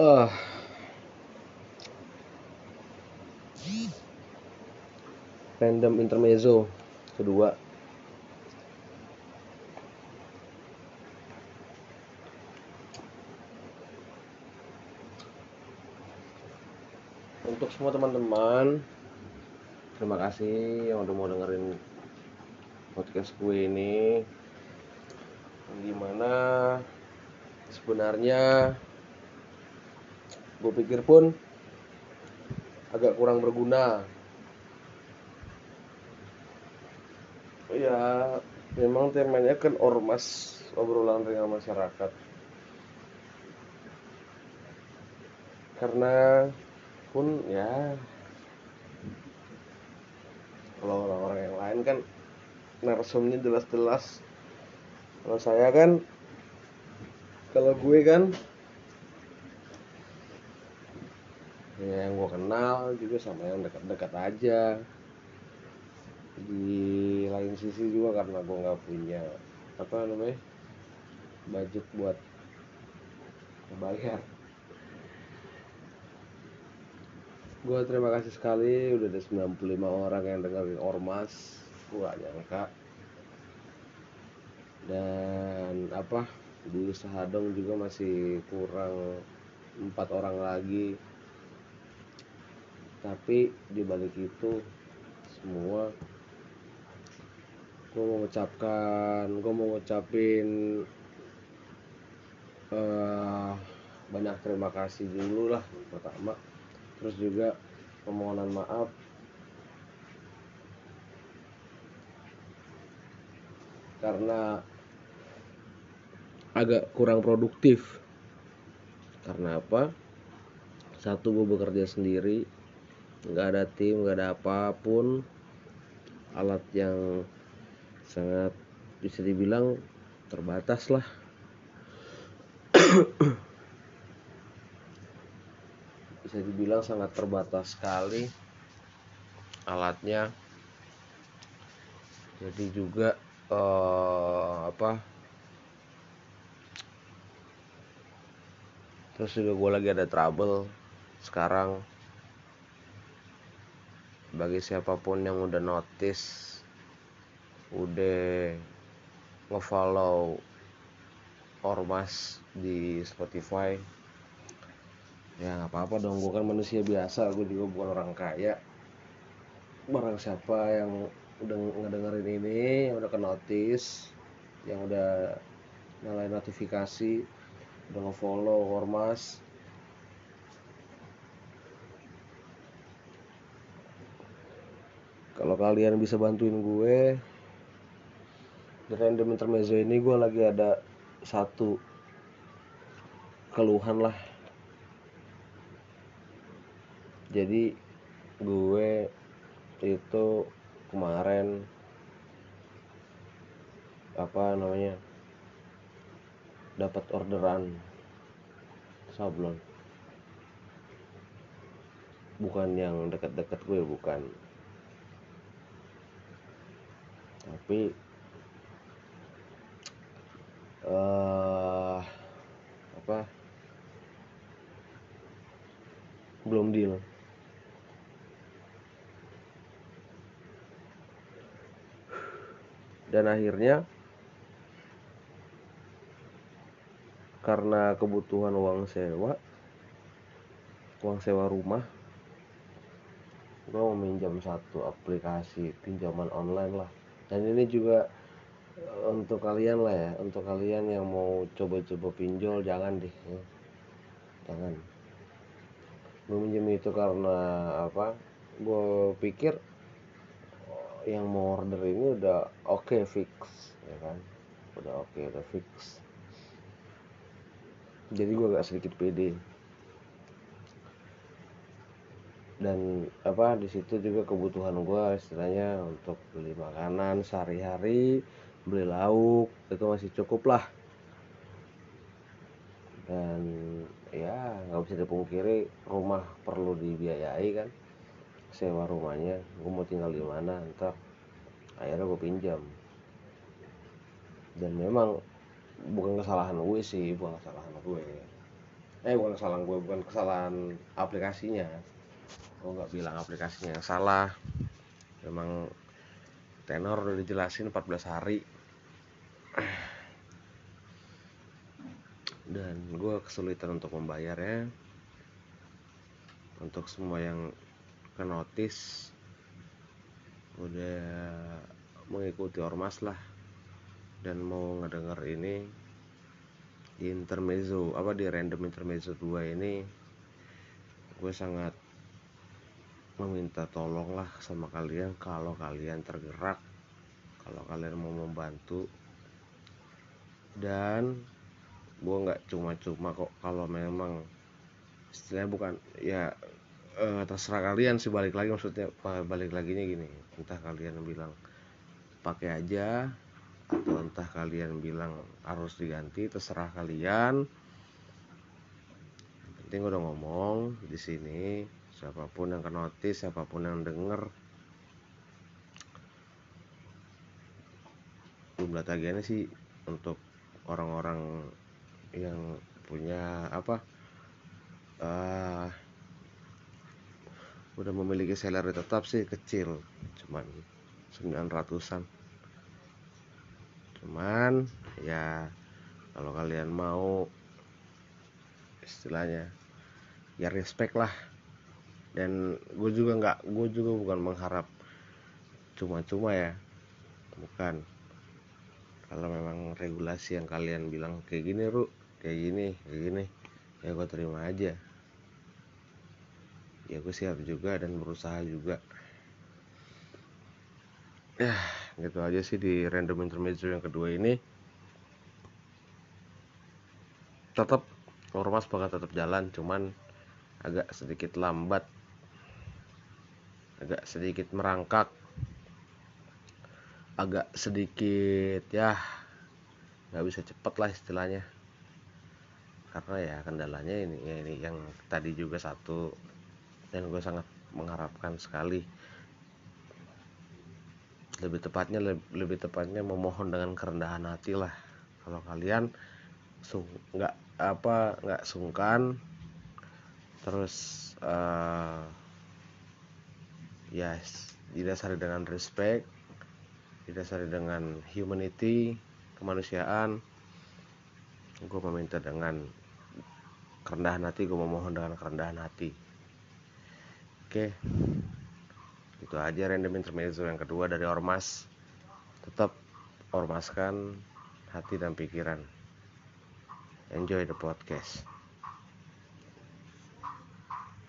ah random intermezzo kedua. Untuk semua teman-teman terima kasih yang udah mau dengerin podcast gue ini. Gimana sebenarnya gue pikir pun agak kurang berguna. Ya memang temanya kan ormas obrolan dengan masyarakat. Karena pun ya kalau orang-orang yang lain kan narsumnya jelas-jelas. Kalau saya kan kalau gue kan ya yang gue kenal juga sama yang dekat-dekat aja. Di lain sisi juga karena gue nggak punya apa namanya budget buat bayar. Gue terima kasih sekali udah ada 95 orang yang dengerin ormas. Gue gak nyangka. Dan apa di Sahadong juga masih kurang empat orang lagi tapi di balik itu semua gue mau mengucapkan gue mau ngucapin uh, banyak terima kasih dulu lah pertama. Terus juga permohonan maaf. Karena agak kurang produktif. Karena apa? Satu gue bekerja sendiri nggak ada tim nggak ada apa pun. Alat yang sangat bisa dibilang terbatas lah. Bisa dibilang sangat terbatas sekali alatnya. Jadi juga uh, apa? Terus juga gue lagi ada trouble sekarang bagi siapa pun yang udah notice udah ngefollow ormas di Spotify ya nggak apa-apa dong. Gue kan manusia biasa gue juga bukan orang kaya. Barang siapa yang udah ngedengerin ini yang udah ke notice yang udah nyalain notifikasi udah ngefollow ormas kalau kalian bisa bantuin gue di random intermezzo ini gue lagi ada satu keluhan lah. Jadi gue itu kemarin apa namanya dapat orderan sablon. Bukan yang dekat-dekat gue bukan tapi uh, apa? Belum deal. Dan akhirnya karena kebutuhan uang sewa uang sewa rumah gue mau minjam satu aplikasi pinjaman online lah dan ini juga eh, untuk kalian lah ya untuk kalian yang mau coba-coba pinjol jangan deh ya. jangan. Gue minjem itu karena apa? Gue pikir yang mau order ini udah oke okay, fix ya kan? Udah oke okay, udah fix. Jadi gue agak sedikit pede dan apa di situ juga kebutuhan gue istilahnya untuk beli makanan sehari-hari beli lauk itu masih cukup lah. Dan ya nggak bisa dipungkiri rumah perlu dibiayai kan sewa rumahnya. Gue mau tinggal di mana ntar akhirnya gue pinjam. Dan memang bukan kesalahan gue sih bukan kesalahan gue eh bukan kesalahan gue bukan kesalahan aplikasinya gue nggak bilang aplikasinya yang salah. Memang tenor udah dijelasin 14 hari. Dan gue kesulitan untuk membayar ya untuk semua yang ke notice udah mengikuti ormas lah. Dan mau ngedenger ini di intermezzo apa di random intermezzo 2 ini gue sangat meminta tolong lah sama kalian kalau kalian tergerak kalau kalian mau membantu. Dan gue nggak cuma-cuma kok kalau memang istilahnya bukan ya eh, terserah kalian sih balik lagi maksudnya balik lagi nih gini entah kalian bilang pakai aja atau entah kalian bilang harus diganti terserah kalian. Penting udah ngomong di sini siapa pun yang ke notice siapa pun yang denger. Jumlah tagihannya sih untuk orang-orang yang punya apa uh, udah memiliki salary tetap sih kecil. Cuman 900an cuman ya kalau kalian mau istilahnya ya respect lah dan gue juga nggak gue juga bukan mengharap cuma-cuma ya. Bukan. Kalau memang regulasi yang kalian bilang kayak gini ru kayak gini kayak gini ya gue terima aja. Ya gue siap juga dan berusaha juga. Ya gitu aja sih di random intermezzo yang kedua ini. Tetap ormas bakal tetap jalan cuman agak sedikit lambat agak sedikit merangkak. Agak sedikit ya nggak bisa cepet lah istilahnya. Karena ya kendalanya ini ya ini yang tadi juga satu. Dan gue sangat mengharapkan sekali. Lebih tepatnya lebih, lebih tepatnya memohon dengan kerendahan hati lah. Kalau kalian nggak apa nggak sungkan terus uh, ya didasari dengan respect didasari dengan humanity kemanusiaan. Gue meminta dengan kerendahan hati gue memohon dengan kerendahan hati. Oke. Itu aja random intermezzo yang kedua dari ormas. Tetap ormaskan hati dan pikiran. Enjoy the podcast